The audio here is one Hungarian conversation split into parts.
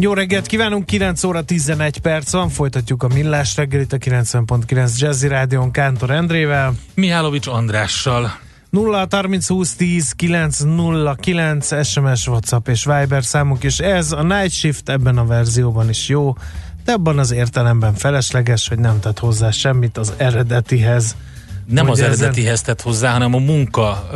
Jó reggelt kívánunk, 9 óra 11 perc van, folytatjuk a Millás reggelit a 90.9 Jazzy Rádion Kántor Endrével. Mihálovics Andrással. 0 30 20 10 9 0 9 SMS, WhatsApp és Viber számunk, és ez a Night Shift ebben a verzióban is jó, de abban az értelemben felesleges, hogy nem tett hozzá semmit az eredetihez. Nem az eredetihez tett hozzá, hanem a munka,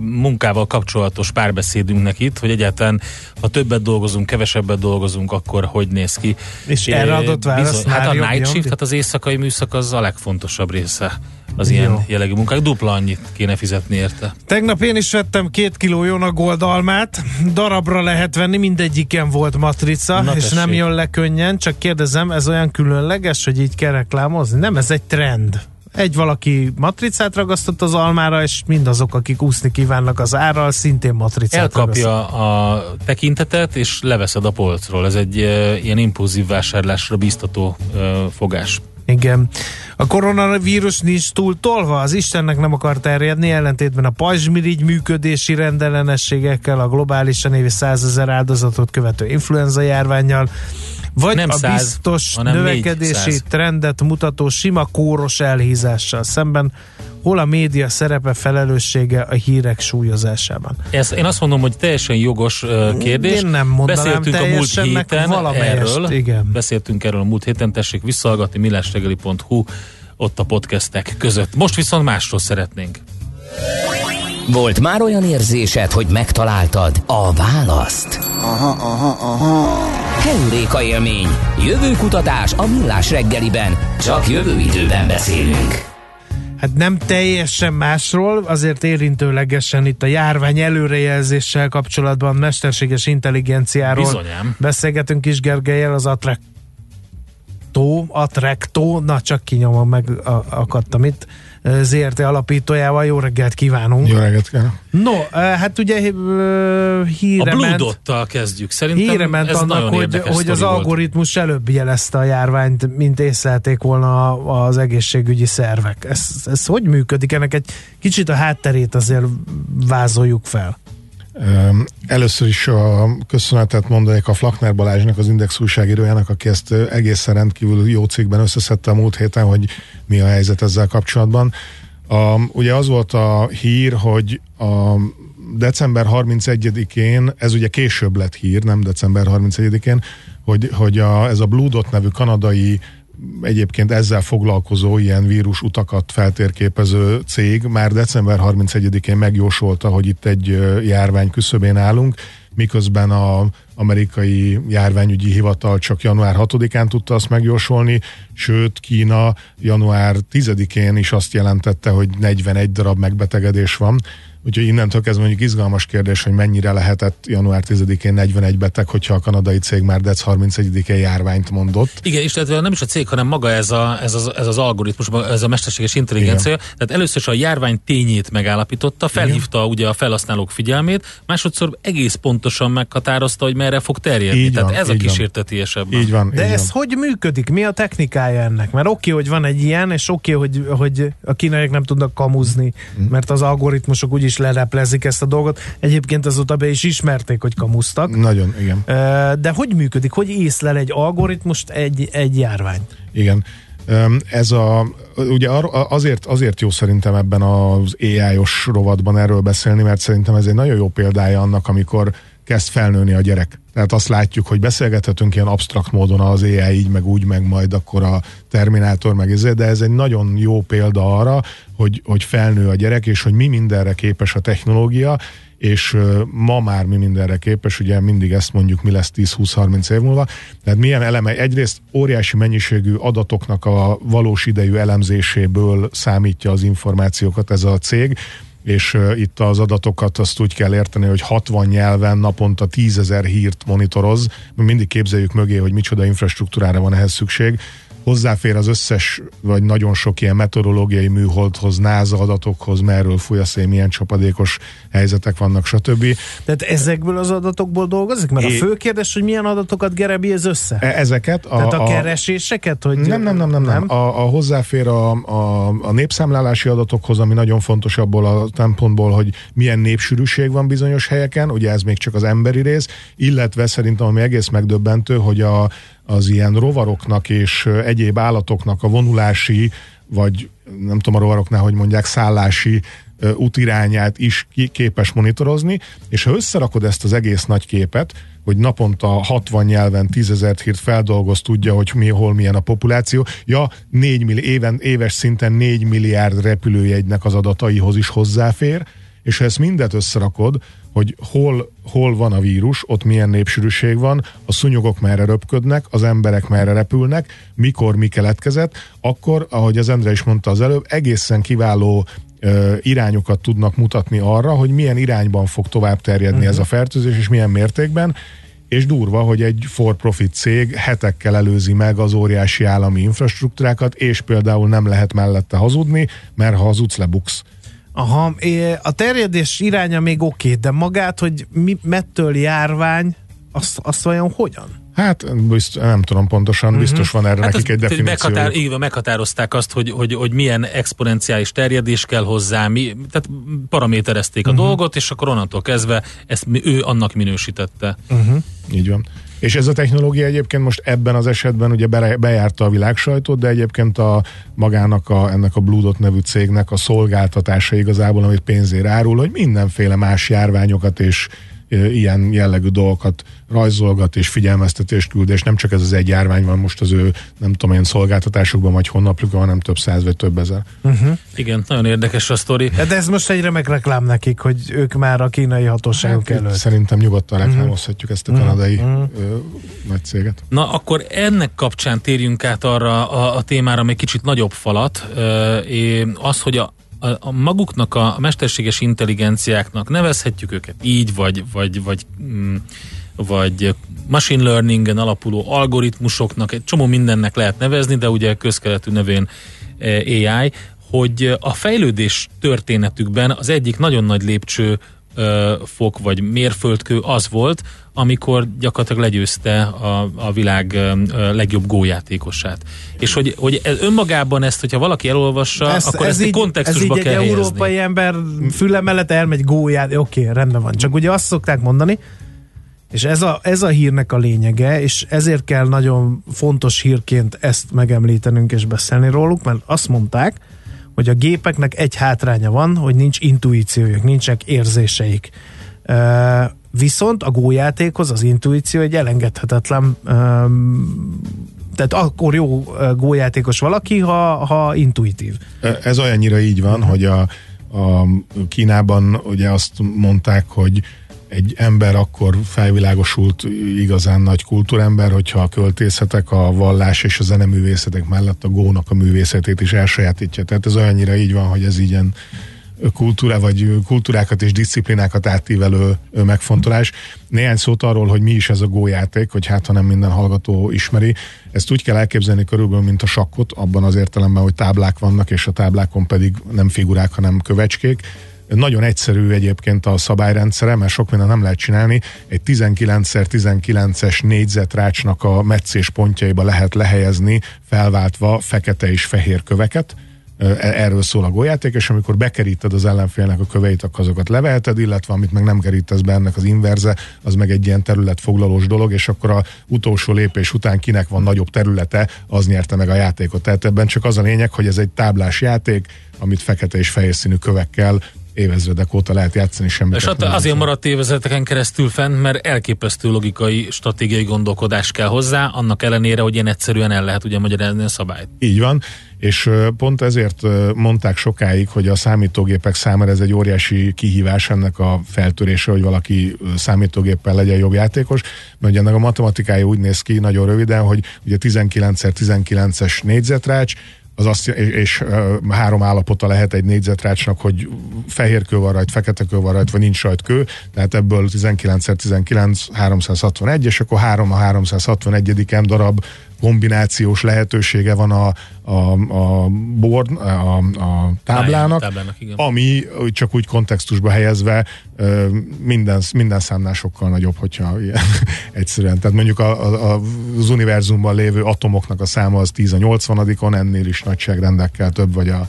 munkával kapcsolatos párbeszédünknek itt, hogy egyáltalán ha többet dolgozunk, kevesebbet dolgozunk, akkor hogy néz ki. És erre adott választ Hát a jobb, night shift, hát az éjszakai műszak az a legfontosabb része az ilyen Jó. jellegű munkák. Dupla annyit kéne fizetni érte. Tegnap én is vettem két kiló jónagoldalmát, darabra lehet venni, mindegyiken volt matrica, Na és tessék. nem jön le könnyen, csak kérdezem, ez olyan különleges, hogy így kell reklámozni? Nem, ez egy trend. Egy valaki matricát ragasztott az almára, és mindazok, akik úszni kívánnak az árral, szintén matricát ragasztott. Elkapja a tekintetet, és leveszed a polcról. Ez egy e, ilyen impulzív vásárlásra bíztató e, fogás. Igen. A koronavírus nincs túl tolva, az Istennek nem akar terjedni, ellentétben a pajzsmirigy működési rendellenességekkel, a globálisan évi százezer áldozatot követő influenza járványjal, vagy Nem a száz, biztos növekedési 400. trendet mutató sima kóros elhízással szemben, hol a média szerepe felelőssége a hírek súlyozásában. Ez, én azt mondom, hogy teljesen jogos kérdés. Én nem mondanám Beszéltünk a múlt héten erről. igen. Beszéltünk erről a múlt héten, tessék visszahallgatni millásregeli.hu ott a podcastek között. Most viszont másról szeretnénk. Volt már olyan érzésed, hogy megtaláltad a választ? Aha, aha, aha. Heuréka élmény. Jövőkutatás a millás reggeliben. Csak jövő időben beszélünk. Hát nem teljesen másról, azért érintőlegesen itt a járvány előrejelzéssel kapcsolatban mesterséges intelligenciáról Bizonyám. beszélgetünk is Gergelyel az Attracto, Attracto, na csak kinyomom meg, akadtam itt, ZRT alapítójával. Jó reggelt kívánunk! Jó reggelt kívánok. No, hát ugye A híre Blue ment, Dot-tal kezdjük. Szerintem híre ment ez annak, nagyon hogy, hogy az volt. algoritmus előbb jelezte a járványt, mint észlelték volna az egészségügyi szervek. Ez, ez hogy működik? Ennek egy kicsit a hátterét azért vázoljuk fel. Először is a köszönetet mondanék a Flakner Balázsnak, az Index újságírójának, aki ezt egészen rendkívül jó cikkben összeszedte a múlt héten, hogy mi a helyzet ezzel kapcsolatban. A, ugye az volt a hír, hogy a december 31-én, ez ugye később lett hír, nem december 31-én, hogy, hogy a, ez a Blue Dot nevű kanadai egyébként ezzel foglalkozó ilyen vírus utakat feltérképező cég már december 31-én megjósolta, hogy itt egy járvány küszöbén állunk, miközben a amerikai járványügyi hivatal csak január 6-án tudta azt megjósolni, sőt Kína január 10-én is azt jelentette, hogy 41 darab megbetegedés van. Úgyhogy innentől kezdve mondjuk izgalmas kérdés, hogy mennyire lehetett január 10-én 41 beteg, hogyha a kanadai cég már dec 31-én járványt mondott. Igen, és tehát nem is a cég, hanem maga ez, a, ez, az, ez az algoritmus, ez a mesterséges intelligencia. Igen. Tehát először is a járvány tényét megállapította, felhívta Igen. ugye a felhasználók figyelmét, másodszor egész pontosan meghatározta, hogy merre fog terjedni. Így Tehát van, ez a kísértetiesebb. Így van. De így ez van. hogy működik? Mi a technikája ennek? Mert oké, hogy van egy ilyen, és oké, hogy, hogy a kínaiak nem tudnak kamuzni, Mhm. mert az algoritmusok úgyis leleplezik ezt a dolgot. Egyébként azóta be is ismerték, hogy kamusztak. Nagyon, igen. De hogy működik? Hogy észlel egy algoritmust egy, egy járvány? Igen. Ez a, ugye azért, azért jó szerintem ebben az AI-os rovatban erről beszélni, mert szerintem ez egy nagyon jó példája annak, amikor kezd felnőni a gyerek. Tehát azt látjuk, hogy beszélgethetünk ilyen absztrakt módon az AI így, meg úgy, meg majd akkor a Terminátor, meg ez, de ez egy nagyon jó példa arra, hogy, hogy felnő a gyerek, és hogy mi mindenre képes a technológia, és ma már mi mindenre képes, ugye mindig ezt mondjuk, mi lesz 10-20-30 év múlva, tehát milyen eleme, egyrészt óriási mennyiségű adatoknak a valós idejű elemzéséből számítja az információkat ez a cég, és itt az adatokat azt úgy kell érteni, hogy 60 nyelven naponta 10 ezer hírt monitoroz, mindig képzeljük mögé, hogy micsoda infrastruktúrára van ehhez szükség, hozzáfér az összes, vagy nagyon sok ilyen meteorológiai műholdhoz, NASA adatokhoz, merről fúj a szél, milyen csapadékos helyzetek vannak, stb. Tehát ezekből az adatokból dolgozik? Mert é... a fő kérdés, hogy milyen adatokat gerebi ez össze? E- ezeket? A, Tehát a, a kereséseket? Hogy nem, nem, nem, nem. nem. A, a hozzáfér a, a, a népszámlálási adatokhoz, ami nagyon fontos abból a szempontból, hogy milyen népsűrűség van bizonyos helyeken, ugye ez még csak az emberi rész, illetve szerintem ami egész megdöbbentő, hogy a, az ilyen rovaroknak és egyéb állatoknak a vonulási, vagy nem tudom a rovaroknál, hogy mondják, szállási útirányát is képes monitorozni, és ha összerakod ezt az egész nagy képet, hogy naponta 60 nyelven 10 ezer hírt feldolgoz, tudja, hogy mi, hol milyen a populáció. Ja, 4 milli, éven, éves szinten 4 milliárd repülőjegynek az adataihoz is hozzáfér, és ha ezt mindet összerakod, hogy hol, hol van a vírus, ott milyen népsűrűség van, a szúnyogok merre röpködnek, az emberek merre repülnek, mikor mi keletkezett, akkor, ahogy az Endre is mondta az előbb, egészen kiváló ö, irányokat tudnak mutatni arra, hogy milyen irányban fog tovább terjedni uh-huh. ez a fertőzés, és milyen mértékben, és durva, hogy egy for-profit cég hetekkel előzi meg az óriási állami infrastruktúrákat, és például nem lehet mellette hazudni, mert ha hazudsz, lebuksz. Aha, a terjedés iránya még oké, de magát, hogy mi, mettől járvány, azt, azt vajon hogyan? Hát bizt, nem tudom pontosan, uh-huh. biztos van erre hát nekik egy definíció. Meghatár, így meghatározták azt, hogy, hogy, hogy milyen exponenciális terjedés kell hozzá, mi, tehát paraméterezték uh-huh. a mhm. dolgot, és akkor onnantól kezdve ezt ő annak minősítette. Uh-huh. Így van. És ez a technológia egyébként most ebben az esetben ugye bejárta a világ sajtót, de egyébként a magának a, ennek a Blue Dot nevű cégnek a szolgáltatása igazából, amit pénzért árul, hogy mindenféle más járványokat és ilyen jellegű dolgokat rajzolgat és figyelmeztetést küld, és nem csak ez az egy járvány van most az ő, nem tudom, ilyen szolgáltatásokban vagy honnaplukban, hanem több száz vagy több ezer. Uh-huh. Igen, nagyon érdekes a sztori. De ez most egy remek reklám nekik, hogy ők már a kínai hatóságok hát, előtt. Szerintem nyugodtan uh-huh. reklámozhatjuk ezt a kanadai uh-huh. ö, nagy céget. Na, akkor ennek kapcsán térjünk át arra a, a témára, ami kicsit nagyobb falat. Ö, az, hogy a, a, a maguknak a mesterséges intelligenciáknak nevezhetjük őket így, vagy, vagy, vagy, mm, vagy machine learningen alapuló algoritmusoknak, egy csomó mindennek lehet nevezni, de ugye közkeletű nevén e, AI, hogy a fejlődés történetükben az egyik nagyon nagy lépcső fok vagy mérföldkő az volt, amikor gyakorlatilag legyőzte a, a világ legjobb gójátékosát. És hogy, hogy ez önmagában ezt, hogyha valaki elolvassa, ez, akkor ez ezt így, kontextusba ez így kell egy helyezni. európai ember füle mellett elmegy góját, oké, okay, rendben van. Csak ugye azt szokták mondani, és ez a, ez a hírnek a lényege, és ezért kell nagyon fontos hírként ezt megemlítenünk és beszélni róluk, mert azt mondták, hogy a gépeknek egy hátránya van, hogy nincs intuíciójuk, nincsenek érzéseik. Viszont a gójátékhoz az intuíció egy elengedhetetlen tehát akkor jó gójátékos valaki, ha, ha intuitív. Ez olyannyira így van, hogy a, a Kínában ugye azt mondták, hogy egy ember akkor felvilágosult igazán nagy kultúrember, hogyha a költészetek, a vallás és a zeneművészetek mellett a gónak a művészetét is elsajátítja. Tehát ez olyannyira így van, hogy ez ilyen kultúra vagy kultúrákat és disziplinákat átívelő megfontolás. Néhány szót arról, hogy mi is ez a gójáték, hogy hát ha nem minden hallgató ismeri. Ezt úgy kell elképzelni körülbelül, mint a sakkot, abban az értelemben, hogy táblák vannak, és a táblákon pedig nem figurák, hanem kövecskék nagyon egyszerű egyébként a szabályrendszere, mert sok minden nem lehet csinálni. Egy 19x19-es négyzetrácsnak a meccés pontjaiba lehet lehelyezni felváltva fekete és fehér köveket, e, erről szól a gójáték, és amikor bekeríted az ellenfélnek a köveit, akkor azokat leveheted, illetve amit meg nem kerítesz be ennek az inverze, az meg egy ilyen területfoglalós dolog, és akkor a utolsó lépés után kinek van nagyobb területe, az nyerte meg a játékot. Tehát ebben csak az a lényeg, hogy ez egy táblás játék, amit fekete és fehér színű kövekkel évezredek óta lehet játszani semmit. És hát azért maradt évezredeken keresztül fenn, mert elképesztő logikai, stratégiai gondolkodás kell hozzá, annak ellenére, hogy ilyen egyszerűen el lehet ugye magyarázni a szabályt. Így van, és pont ezért mondták sokáig, hogy a számítógépek számára ez egy óriási kihívás ennek a feltörése, hogy valaki számítógéppel legyen jobb játékos, mert ugye ennek a matematikája úgy néz ki nagyon röviden, hogy ugye 19x19-es négyzetrács, az azt, és, és három állapota lehet egy négyzetrácsnak, hogy fehér kő van rajt, fekete kő van rajt, vagy nincs rajt kő, tehát ebből 19x19 361, és akkor 3 a 361. darab kombinációs lehetősége van a, a, a board, a, a táblának, táblának ami csak úgy kontextusba helyezve minden, minden számnál sokkal nagyobb, hogyha ilyen egyszerűen. Tehát mondjuk a, a, az univerzumban lévő atomoknak a száma az 10 a 80-on, ennél is nagyságrendekkel több, vagy a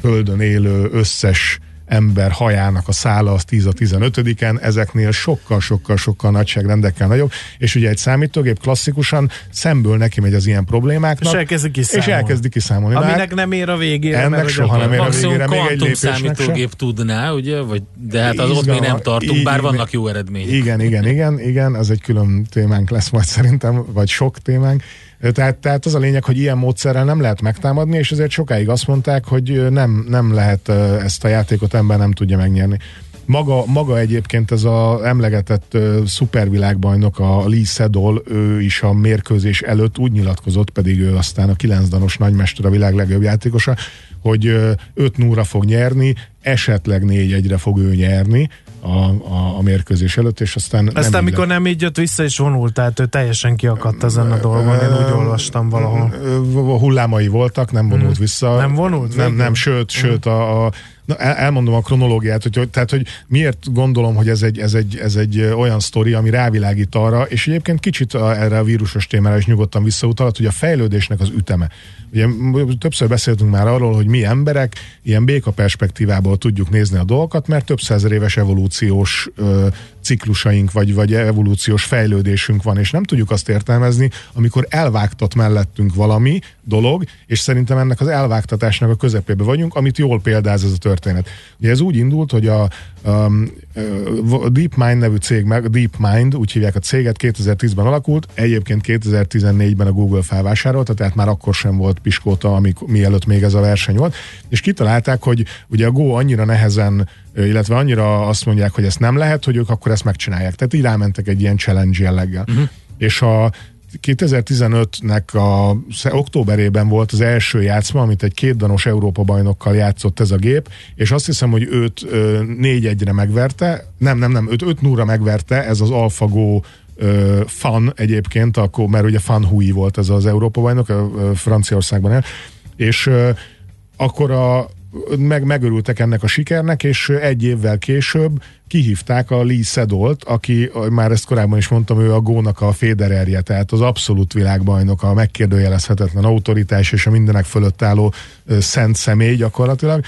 Földön élő összes ember hajának a szála az 10 a 15-en, ezeknél sokkal-sokkal-sokkal nagyságrendekkel nagyobb, és ugye egy számítógép klasszikusan szemből neki megy az ilyen problémáknak, és elkezdi kiszámolni. És elkezdi kiszámolni. Aminek hát nem ér a végére. Ennek soha nem ér a végére, még egy számítógép se. tudná, ugye? Vagy, de hát az ott még nem tartunk, bár vannak jó eredmények. Igen, igen, igen, igen, ez egy külön témánk lesz majd szerintem, vagy sok témánk. Tehát, tehát az a lényeg, hogy ilyen módszerrel nem lehet megtámadni, és ezért sokáig azt mondták, hogy nem, nem lehet ezt a játékot ember nem tudja megnyerni. Maga, maga egyébként ez a emlegetett uh, szupervilágbajnok, a Lee Sedol, ő is a mérkőzés előtt úgy nyilatkozott, pedig ő aztán a kilenc danos nagymester, a világ legjobb játékosa, hogy uh, 5 0 fog nyerni, esetleg 4-1-re fog ő nyerni, a, a, a mérkőzés előtt, és aztán... Aztán nem mikor nem így jött vissza és vonult, tehát ő teljesen kiakadt ezen a dolgon, én úgy olvastam valahol. Hullámai voltak, nem vonult hmm. vissza. Nem vonult? Nem, nem, sőt, hmm. sőt a, a Na, elmondom a kronológiát, hogy, tehát, hogy miért gondolom, hogy ez egy, ez, egy, ez egy olyan sztori, ami rávilágít arra, és egyébként kicsit a, erre a vírusos témára is nyugodtan visszautalat, hogy a fejlődésnek az üteme. Ugye többször beszéltünk már arról, hogy mi emberek ilyen béka perspektívából tudjuk nézni a dolgokat, mert több százer éves evolúciós ö, ciklusaink, vagy, vagy evolúciós fejlődésünk van, és nem tudjuk azt értelmezni, amikor elvágtat mellettünk valami dolog, és szerintem ennek az elvágtatásnak a közepébe vagyunk, amit jól példáz ez a történet. Ugye ez úgy indult, hogy a, um, a DeepMind nevű cég, meg DeepMind, úgy hívják a céget, 2010-ben alakult, egyébként 2014-ben a Google felvásárolta, tehát már akkor sem volt piskóta, amik, mielőtt még ez a verseny volt, és kitalálták, hogy ugye a Go annyira nehezen illetve annyira azt mondják, hogy ezt nem lehet, hogy ők akkor ezt megcsinálják. Tehát így rámentek egy ilyen challenge jelleggel. Uh-huh. És a 2015-nek a októberében volt az első játszma, amit egy kétdanos Európa bajnokkal játszott ez a gép, és azt hiszem, hogy őt 4-1-re megverte, nem, nem, nem, őt 5 0 megverte, ez az AlphaGo fan egyébként, akkor, mert ugye Fan Hui volt ez az Európa bajnok, uh, Franciaországban el, és akkor a meg, megörültek ennek a sikernek, és egy évvel később kihívták a Lee Sedolt, aki, már ezt korábban is mondtam, ő a Gónak a Fédererje, tehát az abszolút világbajnok, a megkérdőjelezhetetlen autoritás és a mindenek fölött álló szent személy gyakorlatilag,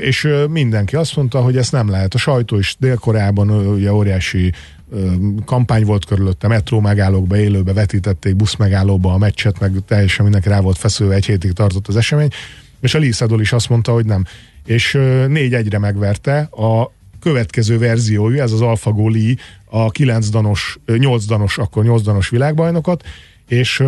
és mindenki azt mondta, hogy ezt nem lehet. A sajtó is Dél-Koreában ugye óriási kampány volt körülötte, metró megállókba, élőbe vetítették, busz megállóba a meccset, meg teljesen mindenki rá volt feszülve, egy hétig tartott az esemény, és a Lisadol is azt mondta, hogy nem. És négy egyre megverte. A következő verziója, ez az AlphaGo Lee, a 9 danos, 8 danos, akkor 8 danos világbajnokot, és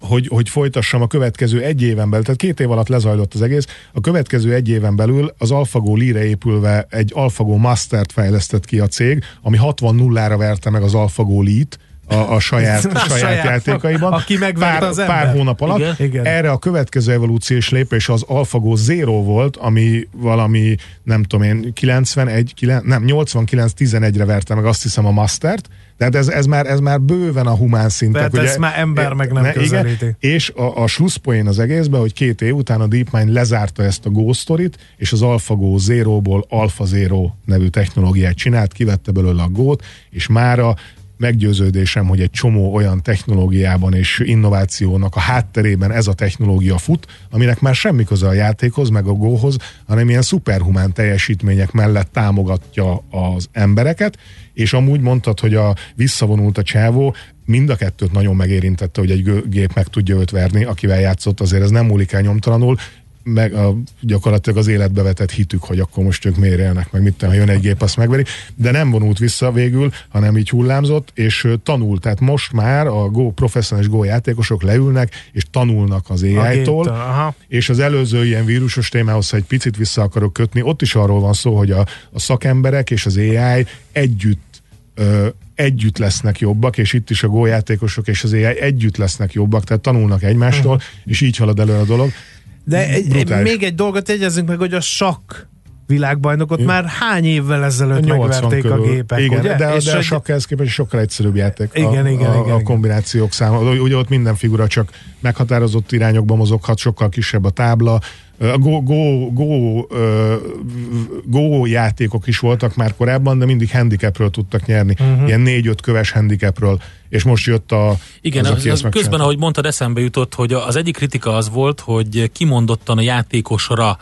hogy, hogy folytassam a következő egy éven belül, tehát két év alatt lezajlott az egész, a következő egy éven belül az AlphaGo Lee-re épülve egy AlphaGo Mastert fejlesztett ki a cég, ami 60 nullára verte meg az AlphaGo Lee-t, a, a saját, a saját, saját játékaiban. Aki pár, az pár hónap alatt. Igen? Igen. Erre a következő evolúciós lépés az AlphaGo Zero volt, ami valami, nem tudom én, 91, 9, nem, 89-11-re verte meg azt hiszem a Mastert, tehát ez, ez, már, ez már bőven a humán szintek. Tehát ugye, ezt már ember meg nem ne, közelíti. Igen, és a, a slusszpoén az egészben, hogy két év után a DeepMind lezárta ezt a Go Story-t, és az AlphaGo Zero-ból Alpha Zero nevű technológiát csinált, kivette belőle a Go-t, és mára meggyőződésem, hogy egy csomó olyan technológiában és innovációnak a hátterében ez a technológia fut, aminek már semmi köze a játékhoz, meg a góhoz, hanem ilyen szuperhumán teljesítmények mellett támogatja az embereket, és amúgy mondtad, hogy a visszavonult a csávó, mind a kettőt nagyon megérintette, hogy egy gép meg tudja őt verni, akivel játszott, azért ez nem múlik el nyomtalanul, meg a, gyakorlatilag az életbe vetett hitük, hogy akkor most ők miért élnek, meg mit ha jön egy gép, azt megveri, de nem vonult vissza végül, hanem így hullámzott, és tanult. Tehát most már a Go professzionális Go játékosok leülnek, és tanulnak az AI-tól, és az előző ilyen vírusos témához, ha egy picit vissza akarok kötni, ott is arról van szó, hogy a, a szakemberek és az AI együtt ö, együtt lesznek jobbak, és itt is a gójátékosok és az AI együtt lesznek jobbak, tehát tanulnak egymástól, uh-huh. és így halad elő a dolog. De egy, még egy dolgot jegyezzünk meg, hogy a sakk világbajnokot Igen. már hány évvel ezelőtt megverték körül. a gépek, igen, ugye? De, és de a sakkhez képest sokkal egyszerűbb játék igen, a, igen, a, igen, a kombinációk száma. Ugye ott minden figura csak meghatározott irányokba mozoghat, sokkal kisebb a tábla, a go, go, go, go játékok is voltak már korábban, de mindig handicapről tudtak nyerni. Uh-huh. Ilyen négy-öt köves handicapről. És most jött a... Igen, az, az, az közben, ahogy mondtad, eszembe jutott, hogy az egyik kritika az volt, hogy kimondottan a játékosra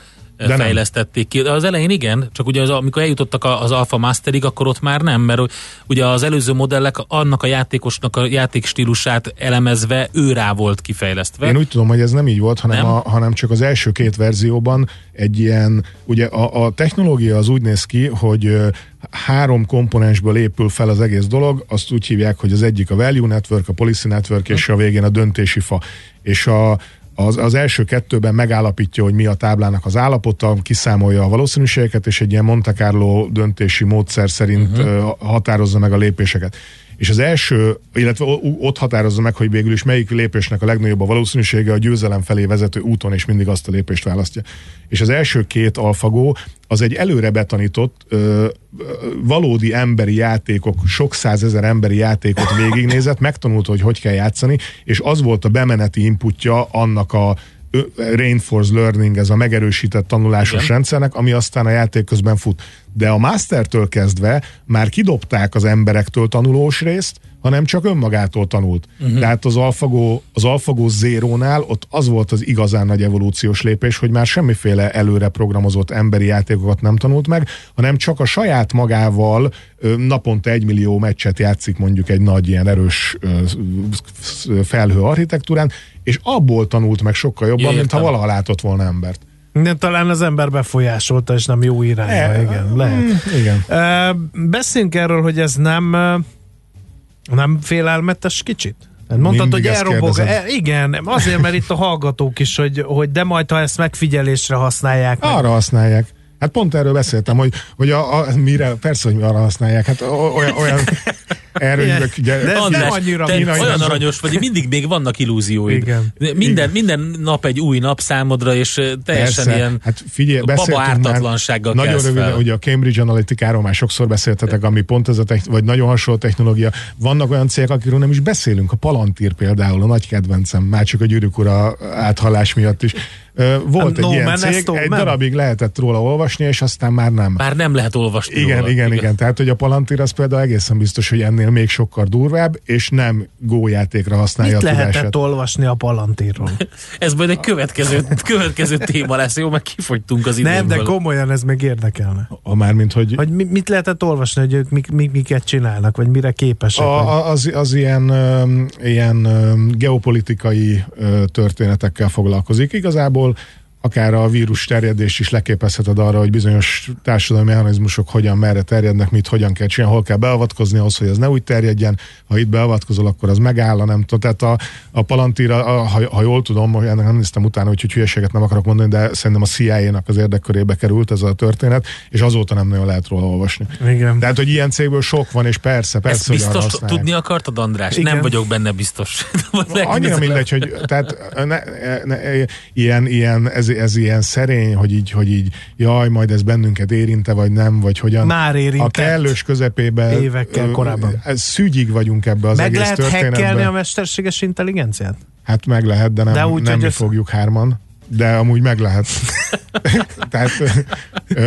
de fejlesztették ki. Az elején igen, csak ugye az, amikor eljutottak az Alpha Masterig, akkor ott már nem, mert ugye az előző modellek annak a játékosnak a játékstílusát elemezve ő rá volt kifejlesztve. Én úgy tudom, hogy ez nem így volt, hanem, A, hanem csak az első két verzióban egy ilyen, ugye a, a technológia az úgy néz ki, hogy három komponensből épül fel az egész dolog, azt úgy hívják, hogy az egyik a value network, a policy network, és a végén a döntési fa. És a, az, az első kettőben megállapítja, hogy mi a táblának az állapota, kiszámolja a valószínűségeket, és egy ilyen Monte Carlo döntési módszer szerint uh-huh. határozza meg a lépéseket és az első, illetve ott határozza meg, hogy végül is melyik lépésnek a legnagyobb a valószínűsége a győzelem felé vezető úton, és mindig azt a lépést választja. És az első két alfagó az egy előre betanított, ö, valódi emberi játékok, sok százezer emberi játékot végignézett, megtanult, hogy hogy kell játszani, és az volt a bemeneti inputja annak a reinforced learning, ez a megerősített tanulásos Igen. rendszernek, ami aztán a játék közben fut. De a mastertől kezdve már kidobták az emberektől tanulós részt, hanem csak önmagától tanult. Uh-huh. Tehát az AlphaGo, az AlphaGo Zero-nál ott az volt az igazán nagy evolúciós lépés, hogy már semmiféle előre programozott emberi játékokat nem tanult meg, hanem csak a saját magával naponta egy millió meccset játszik mondjuk egy nagy ilyen erős felhő architektúrán, és abból tanult meg sokkal jobban, Értem. mint ha valaha látott volna embert. De talán az ember befolyásolta, és nem jó irányba, e, igen, lehet. Mm, igen. beszéljünk erről, hogy ez nem nem félelmetes kicsit? Mondtad, Mindig hogy elrobog. E, igen, azért, mert itt a hallgatók is, hogy, hogy de majd, ha ezt megfigyelésre használják. Arra meg. használják. Hát pont erről beszéltem, hogy, hogy a, a, mire, persze, hogy arra használják. Hát olyan, olyan erről ugye, de ez András, nem annyira te olyan olyan aranyos vagy, mindig még vannak illúzióid. Igen. Minden, Igen. minden nap egy új nap számodra, és teljesen Persze. ilyen hát figyelj, baba ártatlansággal Nagyon röviden, ugye a Cambridge Analytica-ról már sokszor beszéltetek, ami pont ez a techn- vagy nagyon hasonló technológia. Vannak olyan cégek, akikről nem is beszélünk, a Palantir például, a nagy kedvencem, már csak a gyűrűk ura áthallás miatt is volt egy no, ilyen cég, egy man. darabig lehetett róla olvasni, és aztán már nem. Már nem lehet olvasni Igen, róla. igen, igen, igen. Tehát, hogy a Palantir az például egészen biztos, hogy ennél még sokkal durvább, és nem gójátékra használja Mit a lehetett tudását. olvasni a Palantírról? ez majd egy következő, következő téma lesz, jó? Meg kifogytunk az időből. Nem, de komolyan ez meg érdekelne. A, már mint, hogy... Hogy mit lehetett olvasni, hogy ők mik, mik, miket csinálnak, vagy mire képesek? A, az, az ilyen, ilyen geopolitikai történetekkel foglalkozik. Igazából people akár a vírus terjedés is leképezheted arra, hogy bizonyos társadalmi mechanizmusok hogyan, merre terjednek, mit hogyan kell csinálni, hol kell beavatkozni ahhoz, hogy ez ne úgy terjedjen. Ha itt beavatkozol, akkor az megáll, nem tudom. Tehát a, a Palantíra, a, ha, ha, jól tudom, hogy ennek nem néztem utána, úgyhogy hülyeséget nem akarok mondani, de szerintem a CIA-nak az érdekkörébe került ez a történet, és azóta nem nagyon lehet róla olvasni. Igen. Tehát, hogy ilyen cégből sok van, és persze, persze, Ezt biztos tudni akartad, András? Igen. Nem vagyok benne biztos. Annyira mindegy, hogy tehát ne, ne, ne, ilyen, ilyen ez ez ilyen szerény, hogy így, hogy így jaj, majd ez bennünket érinte, vagy nem, vagy hogyan. Már érintett. A kellős közepében. Évekkel korábban. Szügyig vagyunk ebbe az meg egész lehet történetben. a mesterséges intelligenciát? Hát meg lehet, de nem, de úgy, nem mi fogjuk hárman de amúgy meg lehet. tehát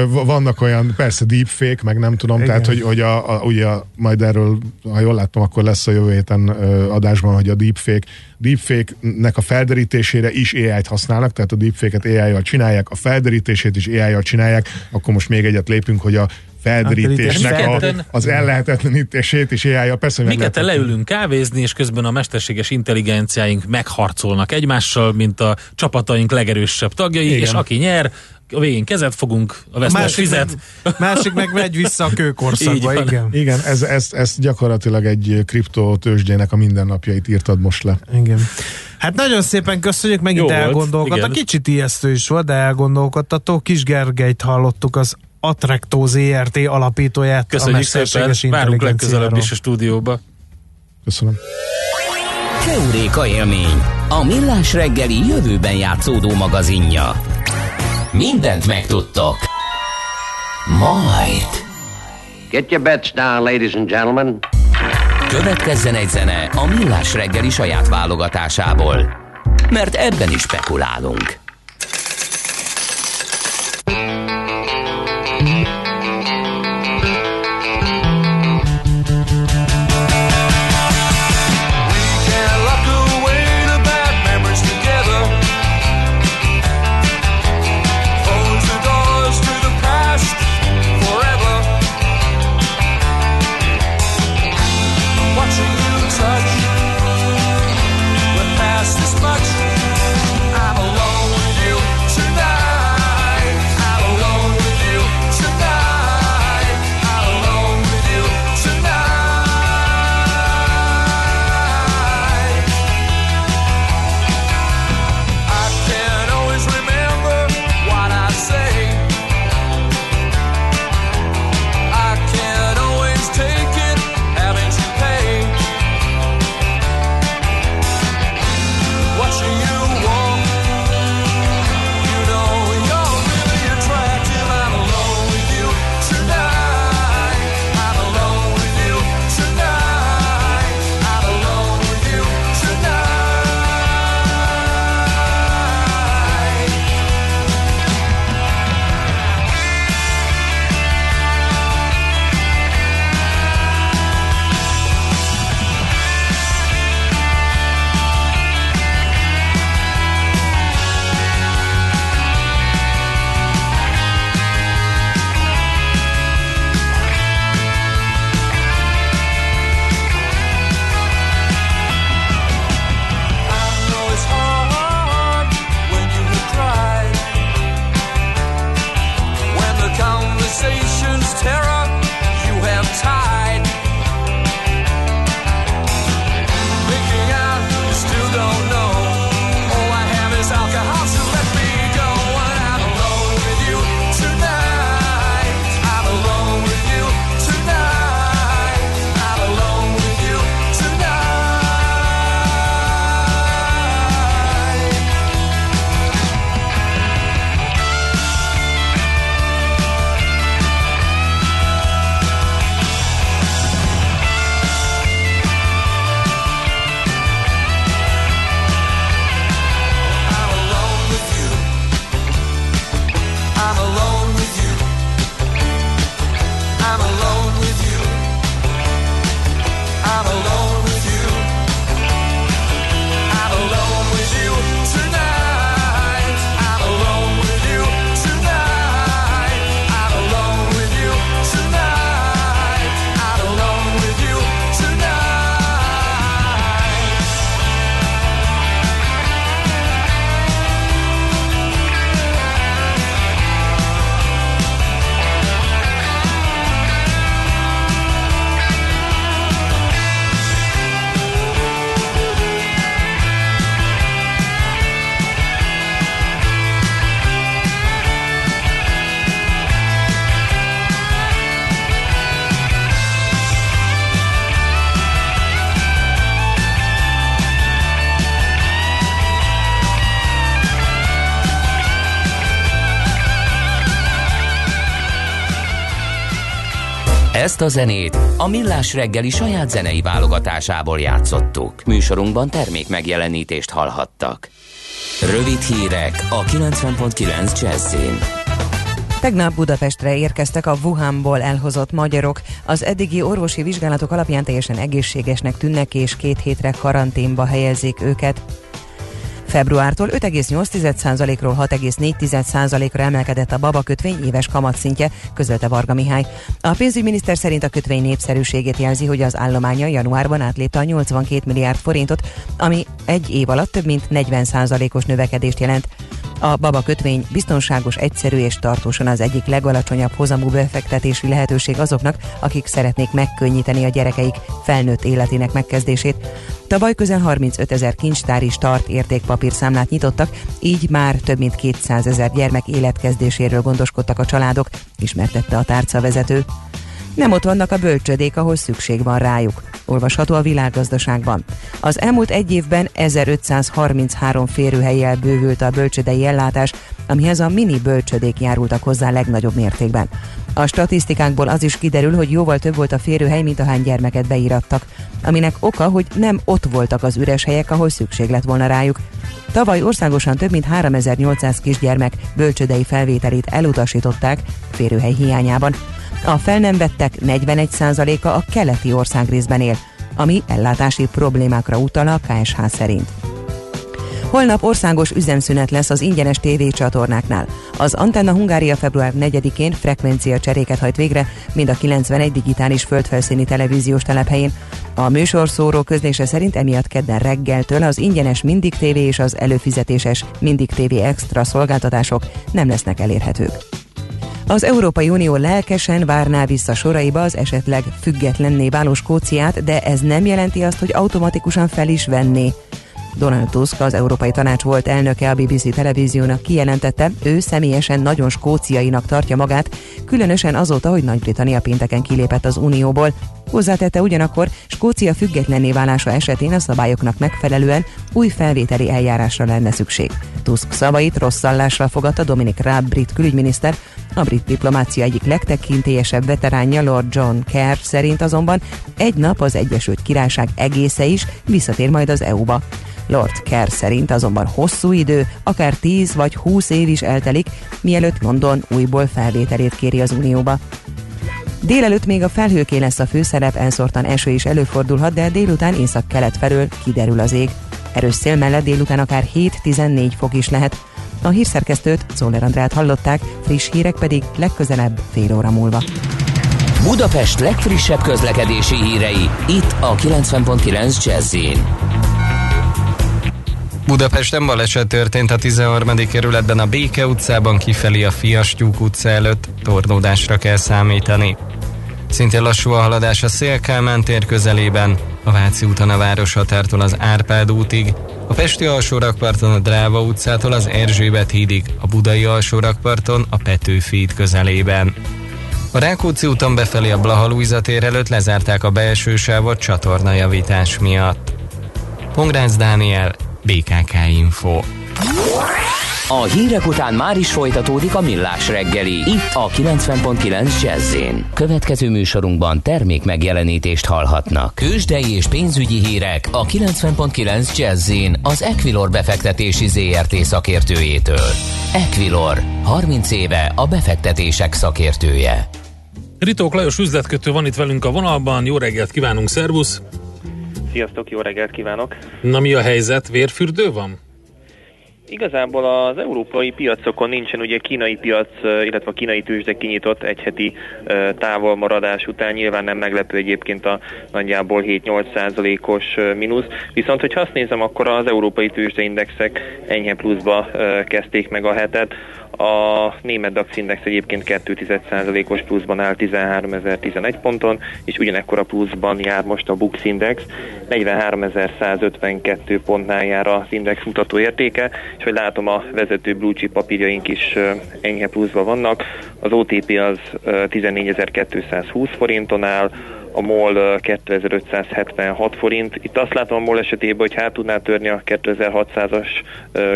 vannak olyan, persze deepfake, meg nem tudom, Igen. tehát hogy, hogy a, a, ugye majd erről, ha jól láttam, akkor lesz a jövő héten adásban, hogy a deepfake, deepfake-nek a felderítésére is AI-t használnak, tehát a deepfake-et AI-jal csinálják, a felderítését is AI-jal csinálják, akkor most még egyet lépünk, hogy a felderítésnek a, az ellehetetlenítését is AI-ja. Persze, hogy Miket leülünk kávézni, és közben a mesterséges intelligenciáink megharcolnak egymással, mint a csapataink legerősebb tagjai, Igen. és aki nyer, a végén kezet fogunk, a vesztes másik fizet. Meg, másik meg megy vissza a kőkorszakba, igen. Igen, ez, ez, ez gyakorlatilag egy kriptotősdjének a mindennapjait írtad most le. Igen. Hát nagyon szépen köszönjük, megint elgondolkodtak. Kicsit ijesztő is volt, de elgondolkodtató. Kis Gergelyt hallottuk az Attracto ZRT alapítóját. Köszönjük szépen, várunk legközelebb is a stúdióba. Köszönöm. Heuréka élmény, a millás reggeli jövőben játszódó magazinja. Mindent megtudtok. Majd. Get your bets down, ladies and gentlemen. Következzen egy zene a millás reggeli saját válogatásából. Mert ebben is spekulálunk. A zenét a Millás reggeli saját zenei válogatásából játszottuk. Műsorunkban termék megjelenítést hallhattak. Rövid hírek a 90.9 Jazzin. Tegnap Budapestre érkeztek a Wuhanból elhozott magyarok. Az eddigi orvosi vizsgálatok alapján teljesen egészségesnek tűnnek, és két hétre karanténba helyezik őket. Februártól 5,8%-ról 6,4%-ra emelkedett a baba kötvény éves kamatszintje, közölte Varga Mihály. A pénzügyminiszter szerint a kötvény népszerűségét jelzi, hogy az állománya januárban átlépte a 82 milliárd forintot, ami egy év alatt több mint 40%-os növekedést jelent. A baba kötvény biztonságos, egyszerű és tartósan az egyik legalacsonyabb hozamú befektetési lehetőség azoknak, akik szeretnék megkönnyíteni a gyerekeik felnőtt életének megkezdését. Tavaly közel 35 ezer kincstári start értékpapírszámlát nyitottak, így már több mint 200 ezer gyermek életkezdéséről gondoskodtak a családok, ismertette a tárca vezető. Nem ott vannak a bölcsödék, ahol szükség van rájuk. Olvasható a világgazdaságban. Az elmúlt egy évben 1533 férőhelyjel bővült a bölcsödei ellátás, amihez a mini bölcsödék járultak hozzá legnagyobb mértékben. A statisztikákból az is kiderül, hogy jóval több volt a férőhely, mint ahány gyermeket beírattak, aminek oka, hogy nem ott voltak az üres helyek, ahol szükség lett volna rájuk. Tavaly országosan több mint 3800 kisgyermek bölcsödei felvételét elutasították férőhely hiányában. A fel nem vettek 41%-a a keleti országrészben él, ami ellátási problémákra utal a KSH szerint. Holnap országos üzemszünet lesz az ingyenes tévécsatornáknál. Az Antenna Hungária február 4-én frekvencia cseréket hajt végre, mind a 91 digitális földfelszíni televíziós telephelyén. A műsorszóró közlése szerint emiatt kedden reggeltől az ingyenes Mindig TV és az előfizetéses Mindig TV Extra szolgáltatások nem lesznek elérhetők. Az Európai Unió lelkesen várná vissza soraiba az esetleg függetlenné váló Skóciát, de ez nem jelenti azt, hogy automatikusan fel is venné. Donald Tusk, az Európai Tanács volt elnöke a BBC televíziónak kijelentette, ő személyesen nagyon skóciainak tartja magát, különösen azóta, hogy Nagy-Britannia pénteken kilépett az Unióból. Hozzátette ugyanakkor, Skócia függetlenné válása esetén a szabályoknak megfelelően új felvételi eljárásra lenne szükség. Tusk szavait rosszallásra fogadta Dominic Raab brit külügyminiszter, a brit diplomácia egyik legtekintélyesebb veteránja Lord John Kerr szerint azonban egy nap az Egyesült Királyság egésze is visszatér majd az EU-ba. Lord Kerr szerint azonban hosszú idő, akár 10 vagy 20 év is eltelik, mielőtt London újból felvételét kéri az Unióba. Délelőtt még a felhőké lesz a főszerep, elszórtan eső is előfordulhat, de délután észak-kelet felől kiderül az ég. Erős szél mellett délután akár 7-14 fok is lehet. A hírszerkesztőt, Szóler Andrát hallották, friss hírek pedig legközelebb fél óra múlva. Budapest legfrissebb közlekedési hírei, itt a 90.9 jazz Budapesten baleset történt a 13. kerületben a Béke utcában kifelé a Fiastyúk utca előtt, tornódásra kell számítani. Szintén lassú a haladás a Szélkálmán tér közelében, a Váci úton a Városhatártól az Árpád útig, a Pesti alsórakparton a Dráva utcától az Erzsébet hídig, a Budai alsórakparton a Petőfi híd közelében. A Rákóczi úton befelé a Blaha tér előtt lezárták a belső sávot csatornajavítás miatt. Pongrácz Dániel, BKK Info. A hírek után már is folytatódik a millás reggeli. Itt a 90.9 jazz Következő műsorunkban termék megjelenítést hallhatnak. Kősdei és pénzügyi hírek a 90.9 jazz az Equilor befektetési ZRT szakértőjétől. Equilor, 30 éve a befektetések szakértője. Ritók Lajos üzletkötő van itt velünk a vonalban. Jó reggelt kívánunk, szervusz! Sziasztok, jó reggelt kívánok! Na mi a helyzet? Vérfürdő van? Igazából az európai piacokon nincsen ugye kínai piac, illetve a kínai tőzsde kinyitott egyheti távolmaradás után. Nyilván nem meglepő egyébként a nagyjából 7-8 százalékos mínusz. Viszont, hogyha azt nézem, akkor az európai tőzsdeindexek enyhe pluszba kezdték meg a hetet. A német DAX index egyébként 2,1%-os pluszban áll 13.011 ponton, és ugyanekkor a pluszban jár most a Bux Index, 43.152 pontnál jár az index mutató értéke, és hogy látom a vezető blue chip papírjaink is enyhe pluszban vannak. Az OTP az 14.220 forinton áll, a MOL 2576 forint. Itt azt látom a MOL esetében, hogy hát tudná törni a 2600-as,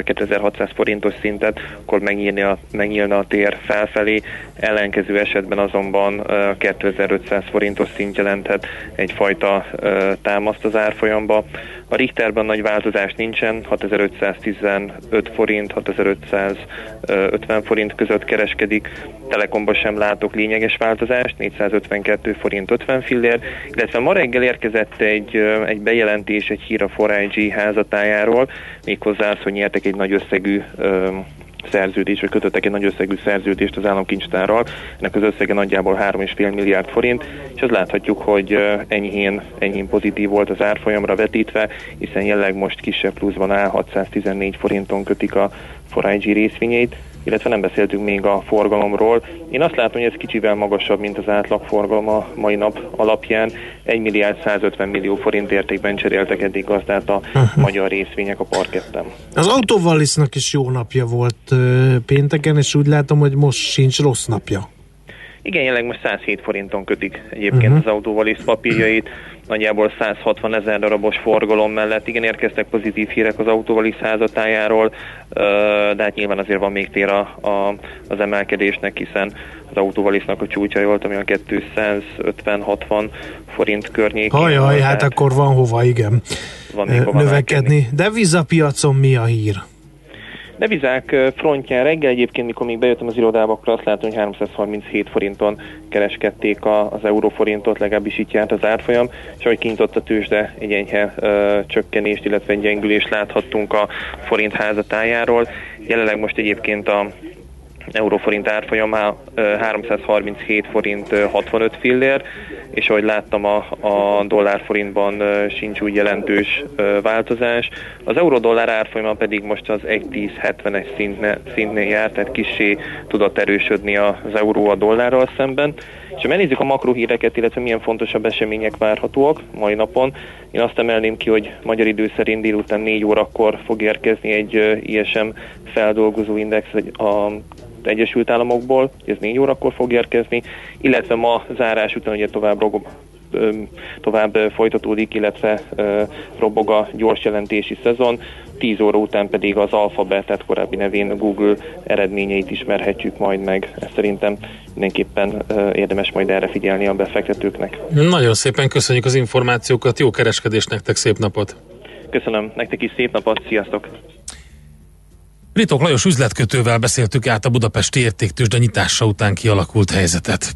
2600 forintos szintet, akkor megnyílni a, megnyílna a tér felfelé. Ellenkező esetben azonban 2500 forintos szint jelenthet egyfajta támaszt az árfolyamba. A Richterben nagy változás nincsen, 6515 forint, 6550 forint között kereskedik. Telekomban sem látok lényeges változást, 452 forint 50 fillér, illetve ma reggel érkezett egy, egy bejelentés, egy hír a 4IG házatájáról, méghozzá az, hogy nyertek egy nagy összegű szerződés, vagy kötöttek egy nagy összegű szerződést az államkincstárral. Ennek az összege nagyjából 3,5 milliárd forint, és azt láthatjuk, hogy enyhén, enyhén pozitív volt az árfolyamra vetítve, hiszen jelenleg most kisebb pluszban áll, 614 forinton kötik a 4IG részvényeit illetve nem beszéltünk még a forgalomról. Én azt látom, hogy ez kicsivel magasabb, mint az átlag forgalom a mai nap alapján. 1 milliárd 150 millió forint értékben cseréltek eddig gazdát a uh-huh. magyar részvények a parketten. Az autóvallisznak is jó napja volt pénteken, és úgy látom, hogy most sincs rossz napja. Igen, jelenleg most 107 forinton kötik egyébként uh-huh. az autóval papírjait, nagyjából 160 ezer darabos forgalom mellett. Igen, érkeztek pozitív hírek az autóval házatájáról, de hát nyilván azért van még tér a, a, az emelkedésnek, hiszen az autóvalisznak a csúcsa volt, ami a 250-60 forint környékén. Hajaj, hát akkor van hova, igen. Van még hova növekedni. De vízapiacon mi a hír? Devizák frontján reggel egyébként, mikor még bejöttem az irodába, akkor azt látom, hogy 337 forinton kereskedték az euróforintot, legalábbis itt járt az árfolyam, és ahogy kinyitott a tőzsde, egy enyhe ö, csökkenést, illetve egy gyengülést láthattunk a forint házatájáról. Jelenleg most egyébként a euróforint árfolyamá 337 forint 65 fillér, és ahogy láttam a, a dollárforintban sincs úgy jelentős változás. Az euró-dollár árfolyama pedig most az 1.10.70-es szintne, szintnél járt, tehát kissé tudott erősödni az euró a dollárral szemben. És ha megnézzük a makrohíreket, illetve milyen fontosabb események várhatóak mai napon, én azt emelném ki, hogy magyar idő szerint délután 4 órakor fog érkezni egy ISM feldolgozó index a Egyesült Államokból, ez 4 órakor fog érkezni, illetve ma zárás után ugye tovább tovább folytatódik, illetve robog a gyors jelentési szezon. 10 óra után pedig az Alphabet, tehát korábbi nevén Google eredményeit ismerhetjük majd meg. Ezt szerintem mindenképpen érdemes majd erre figyelni a befektetőknek. Nagyon szépen köszönjük az információkat, jó kereskedést nektek, szép napot! Köszönöm, nektek is szép napot, sziasztok! Ritok Lajos üzletkötővel beszéltük át a budapesti értéktősde nyitása után kialakult helyzetet.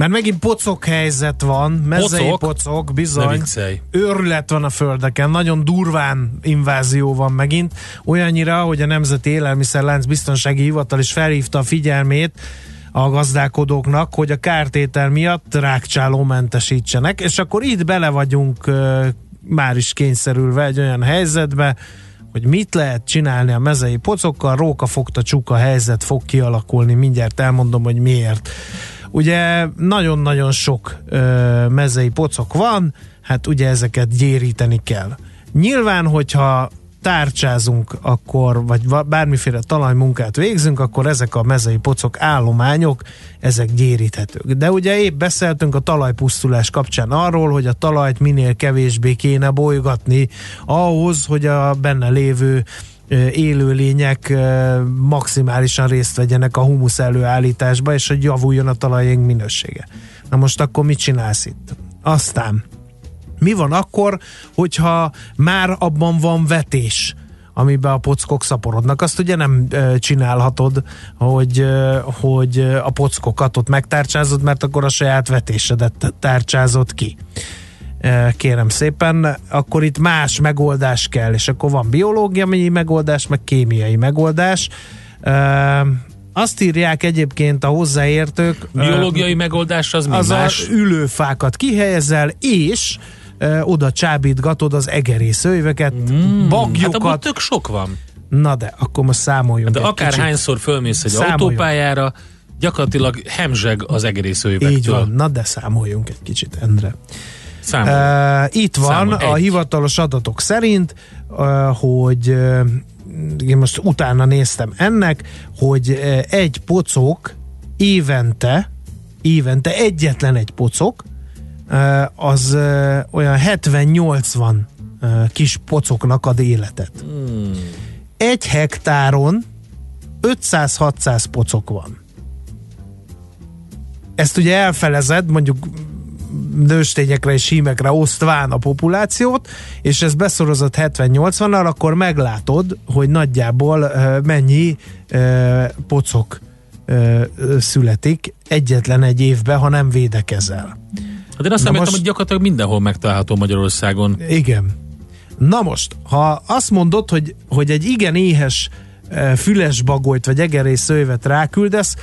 Mert megint pocok helyzet van, mezei Pocok? pocok, bizony. Őrület van a földeken, nagyon durván invázió van megint, olyannyira, hogy a Nemzeti Élelmiszerlánc Biztonsági Hivatal is felhívta a figyelmét a gazdálkodóknak, hogy a kártétel miatt rákcsáló mentesítsenek, és akkor itt bele vagyunk már is kényszerülve egy olyan helyzetbe, hogy mit lehet csinálni a mezei pocokkal, róka fogta csuka helyzet fog kialakulni, mindjárt elmondom, hogy miért. Ugye nagyon-nagyon sok ö, mezei pocok van, hát ugye ezeket gyéríteni kell. Nyilván, hogyha tárcsázunk, akkor, vagy va- bármiféle talajmunkát végzünk, akkor ezek a mezei pocok állományok, ezek gyéríthetők. De ugye épp beszéltünk a talajpusztulás kapcsán arról, hogy a talajt minél kevésbé kéne bolygatni ahhoz, hogy a benne lévő élőlények maximálisan részt vegyenek a humusz előállításba, és hogy javuljon a talajénk minősége. Na most akkor mit csinálsz itt? Aztán mi van akkor, hogyha már abban van vetés, amiben a pockok szaporodnak. Azt ugye nem csinálhatod, hogy, hogy a pockokat ott megtárcsázod, mert akkor a saját vetésedet tárcsázod ki. Kérem szépen, akkor itt más megoldás kell, és akkor van biológiai megoldás, meg kémiai megoldás. Azt írják egyébként a hozzáértők. ö, Biológiai megoldás az mi az más? a ülőfákat kihelyezel, és ö, oda csábítgatod az egerészőjveket, mm, Hát bagyokat. abban tök sok van. Na de, akkor most számoljunk De egy akár kicsit. hányszor fölmész egy Számoljunk. autópályára, gyakorlatilag hemzseg az egerészőjvektől. Így van, na de számoljunk egy kicsit, Endre. Uh, itt van Számol, a egy. hivatalos adatok szerint, uh, hogy uh, én most utána néztem ennek, hogy uh, egy pocok évente, évente egyetlen egy pocok, uh, az uh, olyan 70-80 uh, kis pocoknak ad életet. Hmm. Egy hektáron 500-600 pocok van. Ezt ugye elfelezed, mondjuk nőstényekre és hímekre osztván a populációt, és ez beszorozott 70-80-nal, akkor meglátod, hogy nagyjából mennyi pocok születik egyetlen egy évben, ha nem védekezel. Hát én azt nem most- hogy gyakorlatilag mindenhol megtalálható Magyarországon. Igen. Na most, ha azt mondod, hogy, hogy egy igen éhes füles bagolyt vagy egerész szővet ráküldesz,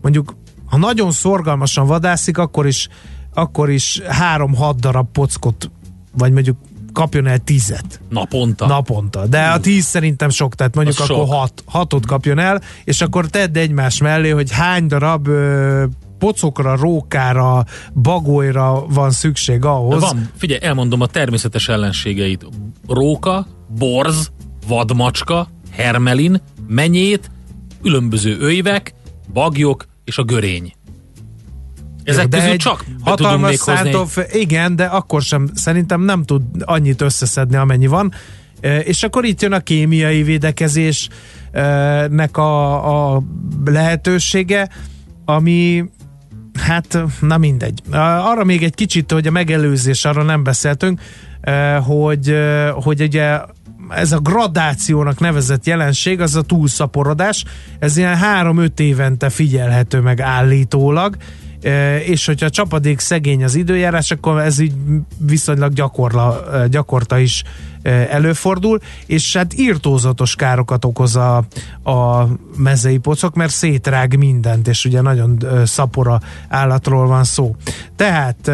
mondjuk, ha nagyon szorgalmasan vadászik, akkor is, akkor is három-hat darab pockot, vagy mondjuk kapjon el tízet Naponta. naponta. De a tíz szerintem sok, tehát mondjuk Az akkor sok. hat, hatot kapjon el, és akkor tedd egymás mellé, hogy hány darab ö, pocokra, rókára, bagolyra van szükség De ahhoz. van, figyelj, elmondom a természetes ellenségeit. Róka, borz, vadmacska, hermelin, menyét, különböző öjvek, bagyok és a görény. Ezek De közül csak hatalmas még hozni. szántóf, igen, de akkor sem, szerintem nem tud annyit összeszedni, amennyi van. És akkor itt jön a kémiai védekezésnek a, a lehetősége, ami hát na mindegy. Arra még egy kicsit, hogy a megelőzés, arra nem beszéltünk, hogy, hogy ugye ez a gradációnak nevezett jelenség, az a túlszaporodás, ez ilyen 3-5 évente figyelhető meg állítólag, és hogyha a csapadék szegény az időjárás, akkor ez így viszonylag gyakorla, gyakorta is előfordul, és hát írtózatos károkat okoz a, a mezei pocok, mert szétrág mindent, és ugye nagyon szapora állatról van szó. Tehát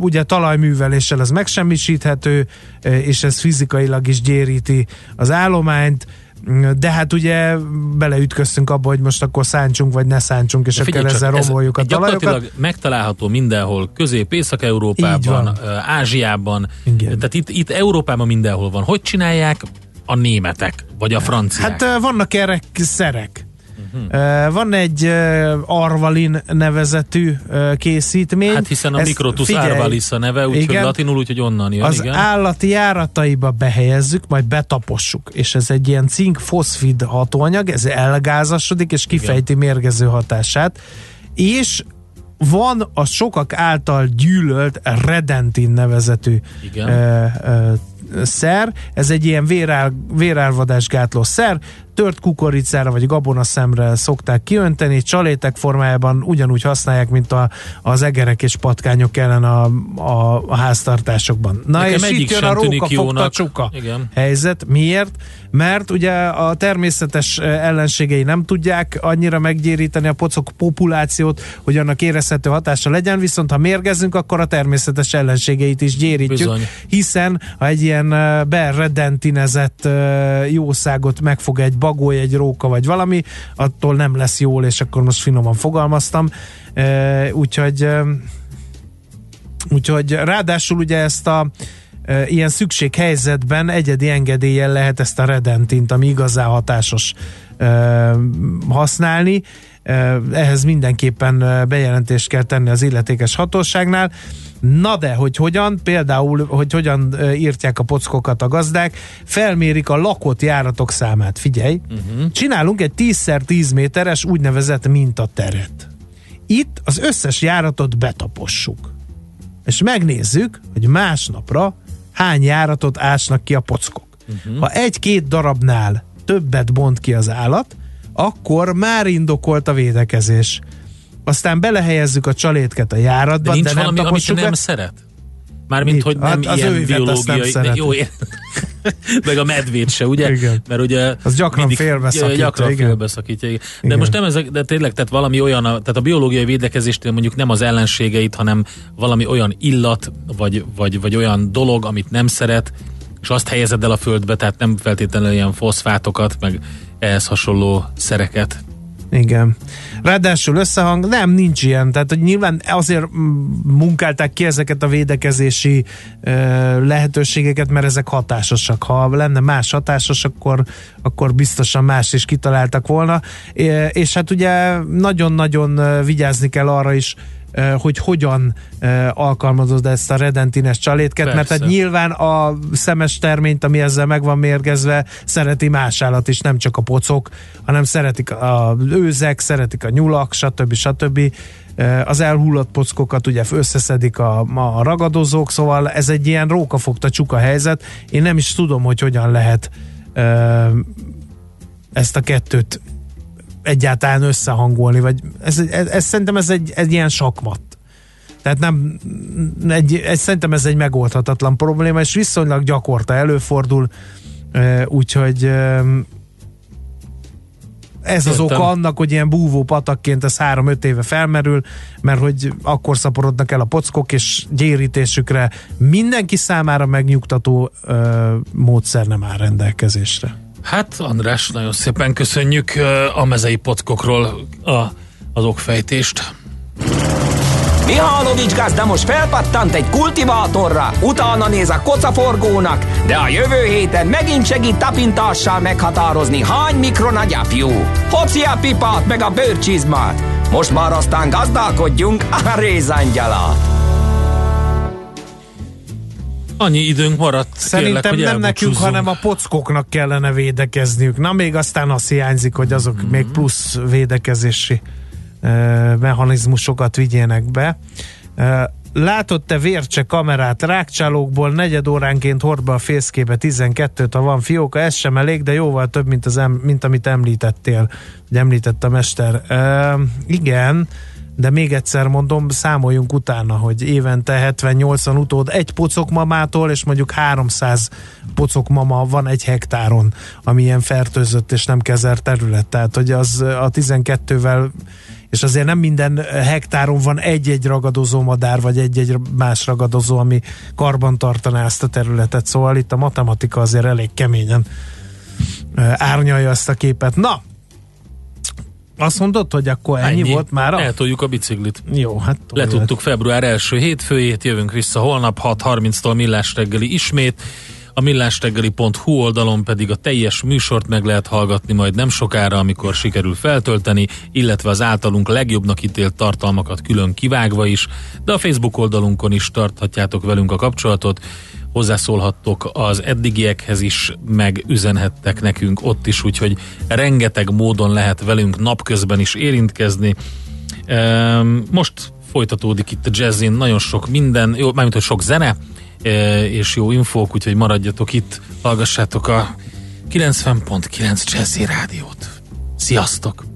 ugye talajműveléssel ez megsemmisíthető, és ez fizikailag is gyéríti az állományt, de hát ugye beleütköztünk abba, hogy most akkor szántsunk, vagy ne szántsunk, és De akkor ezzel ez romoljuk a talajokat. Gyakorlatilag megtalálható mindenhol, Közép-Észak-Európában, Ázsiában, Igen. tehát itt, itt Európában mindenhol van. Hogy csinálják a németek, vagy a franciák? Hát vannak erre szerek. Uh, van egy Arvalin nevezetű készítmény. Hát hiszen a Ezt Microtus figyelj, arvalis a neve, úgyhogy igen. latinul, úgyhogy onnan jön, az igen. állati járataiba behelyezzük, majd betapossuk, és ez egy ilyen cink-foszfid hatóanyag, ez elgázasodik, és kifejti mérgező hatását, és van a sokak által gyűlölt Redentin nevezetű Igen. ö, ö, szer, ez egy ilyen vérál, vérálvadás gátló szer, tört kukoricára vagy gabonaszemre szokták kiönteni, csalétek formájában ugyanúgy használják, mint a, az egerek és patkányok ellen a, a, a háztartásokban. Na Nekem és itt jön a róka fogta csuka Igen. helyzet. Miért? Mert ugye a természetes ellenségei nem tudják annyira meggyéríteni a pocok populációt, hogy annak érezhető hatása legyen, viszont ha mérgezünk, akkor a természetes ellenségeit is gyérítjük, Bizony. hiszen ha egy ilyen beredentinezett eh, jószágot megfog egy bagoly, egy róka vagy valami, attól nem lesz jól, és akkor most finoman fogalmaztam. Eh, Úgyhogy eh, Úgyhogy ráadásul ugye ezt a e, ilyen szükséghelyzetben egyedi engedéllyel lehet ezt a redentint, ami igazán hatásos e, használni. E, ehhez mindenképpen e, bejelentést kell tenni az illetékes hatóságnál. Na de, hogy hogyan, például, hogy hogyan írtják a pockokat a gazdák, felmérik a lakott járatok számát. Figyelj, uh-huh. csinálunk egy 10x10 méteres úgynevezett mintateret. Itt az összes járatot betapossuk és megnézzük, hogy másnapra hány járatot ásnak ki a pockok. Uh-huh. Ha egy-két darabnál többet bont ki az állat, akkor már indokolt a védekezés. Aztán belehelyezzük a csalétket a járatba, De nincs de nem valami, amit nem be. szeret? Mármint, Mit? hogy nem Hát az ilyen nem biológiai... szereti. jó, meg a medvét se, ugye? Igen. Mert ugye... Az gyakran félbeszakítja, Gyakran igen. félbeszakítja, igen. De Igen. most nem ezek, de tényleg, tehát valami olyan, a, tehát a biológiai védekezésnél mondjuk nem az ellenségeit, hanem valami olyan illat, vagy, vagy, vagy olyan dolog, amit nem szeret, és azt helyezed el a földbe, tehát nem feltétlenül ilyen foszfátokat, meg ehhez hasonló szereket. Igen. Ráadásul összehang, nem, nincs ilyen. Tehát, hogy nyilván azért munkálták ki ezeket a védekezési ö, lehetőségeket, mert ezek hatásosak. Ha lenne más hatásos, akkor, akkor biztosan más is kitaláltak volna. É, és hát ugye nagyon-nagyon vigyázni kell arra is, hogy hogyan ö, alkalmazod ezt a redentines csalétket, mert Persze. hát nyilván a szemes terményt, ami ezzel meg van mérgezve, szereti más állat is, nem csak a pocok, hanem szeretik a őzek, szeretik a nyulak, stb. stb. Eh, Az elhullott pockokat ugye összeszedik a, a ragadozók, szóval ez egy ilyen rókafogta csuka helyzet. Én nem is tudom, hogy hogyan lehet eh, ezt a kettőt egyáltalán összehangolni, vagy ez, ez, ez szerintem ez egy, egy ilyen sakmat. Tehát nem, egy, ez, szerintem ez egy megoldhatatlan probléma, és viszonylag gyakorta előfordul, úgyhogy ez az Értem. oka annak, hogy ilyen búvó patakként ez három-öt éve felmerül, mert hogy akkor szaporodnak el a pockok, és gyérítésükre mindenki számára megnyugtató ö, módszer nem áll rendelkezésre. Hát András, nagyon szépen köszönjük a mezei pockokról a, az okfejtést. Mihálovics gazda most felpattant egy kultivátorra, utána néz a kocaforgónak, de a jövő héten megint segít tapintással meghatározni, hány mikron a gyapjú. Hoci a pipát meg a bőrcsizmát. Most már aztán gazdálkodjunk a rézangyalát. Annyi időnk maradt, Szerintem kérlek, hogy nem nekünk, hanem a pockoknak kellene védekezniük. Na még aztán azt hiányzik, hogy azok Mhm. mm-hmm. még plusz védekezési ö, mechanizmusokat vigyének be. Ö, Látott te vércse kamerát rákcsálókból negyed óránként hord be a fészkébe 12-t, ha van fióka, ez sem elég, de jóval több, mint, az em, mint amit említettél, hogy említett a mester. Ö, igen, de még egyszer mondom, számoljunk utána, hogy évente 70-80 utód egy pocokmamától, és mondjuk 300 pocokmama van egy hektáron, ami ilyen fertőzött és nem kezelt terület. Tehát, hogy az a 12-vel és azért nem minden hektáron van egy-egy ragadozó madár, vagy egy-egy más ragadozó, ami karban tartaná ezt a területet. Szóval itt a matematika azért elég keményen árnyalja ezt a képet. Na, azt mondod, hogy akkor ennyi, ennyi. volt már? Eltoljuk a biciklit. Jó, hát Letudtuk február első hétfőjét, jövünk vissza holnap 6.30-tól millás reggeli ismét. A millásreggeli.hu oldalon pedig a teljes műsort meg lehet hallgatni majd nem sokára, amikor sikerül feltölteni, illetve az általunk legjobbnak ítélt tartalmakat külön kivágva is, de a Facebook oldalunkon is tarthatjátok velünk a kapcsolatot, hozzászólhattok az eddigiekhez is, meg üzenhettek nekünk ott is, úgyhogy rengeteg módon lehet velünk napközben is érintkezni. Ehm, Most folytatódik itt a jazzin nagyon sok minden, jó, mármint, hogy sok zene, e, és jó infók, úgyhogy maradjatok itt, hallgassátok a 90.9 Jazzy Rádiót. Sziasztok!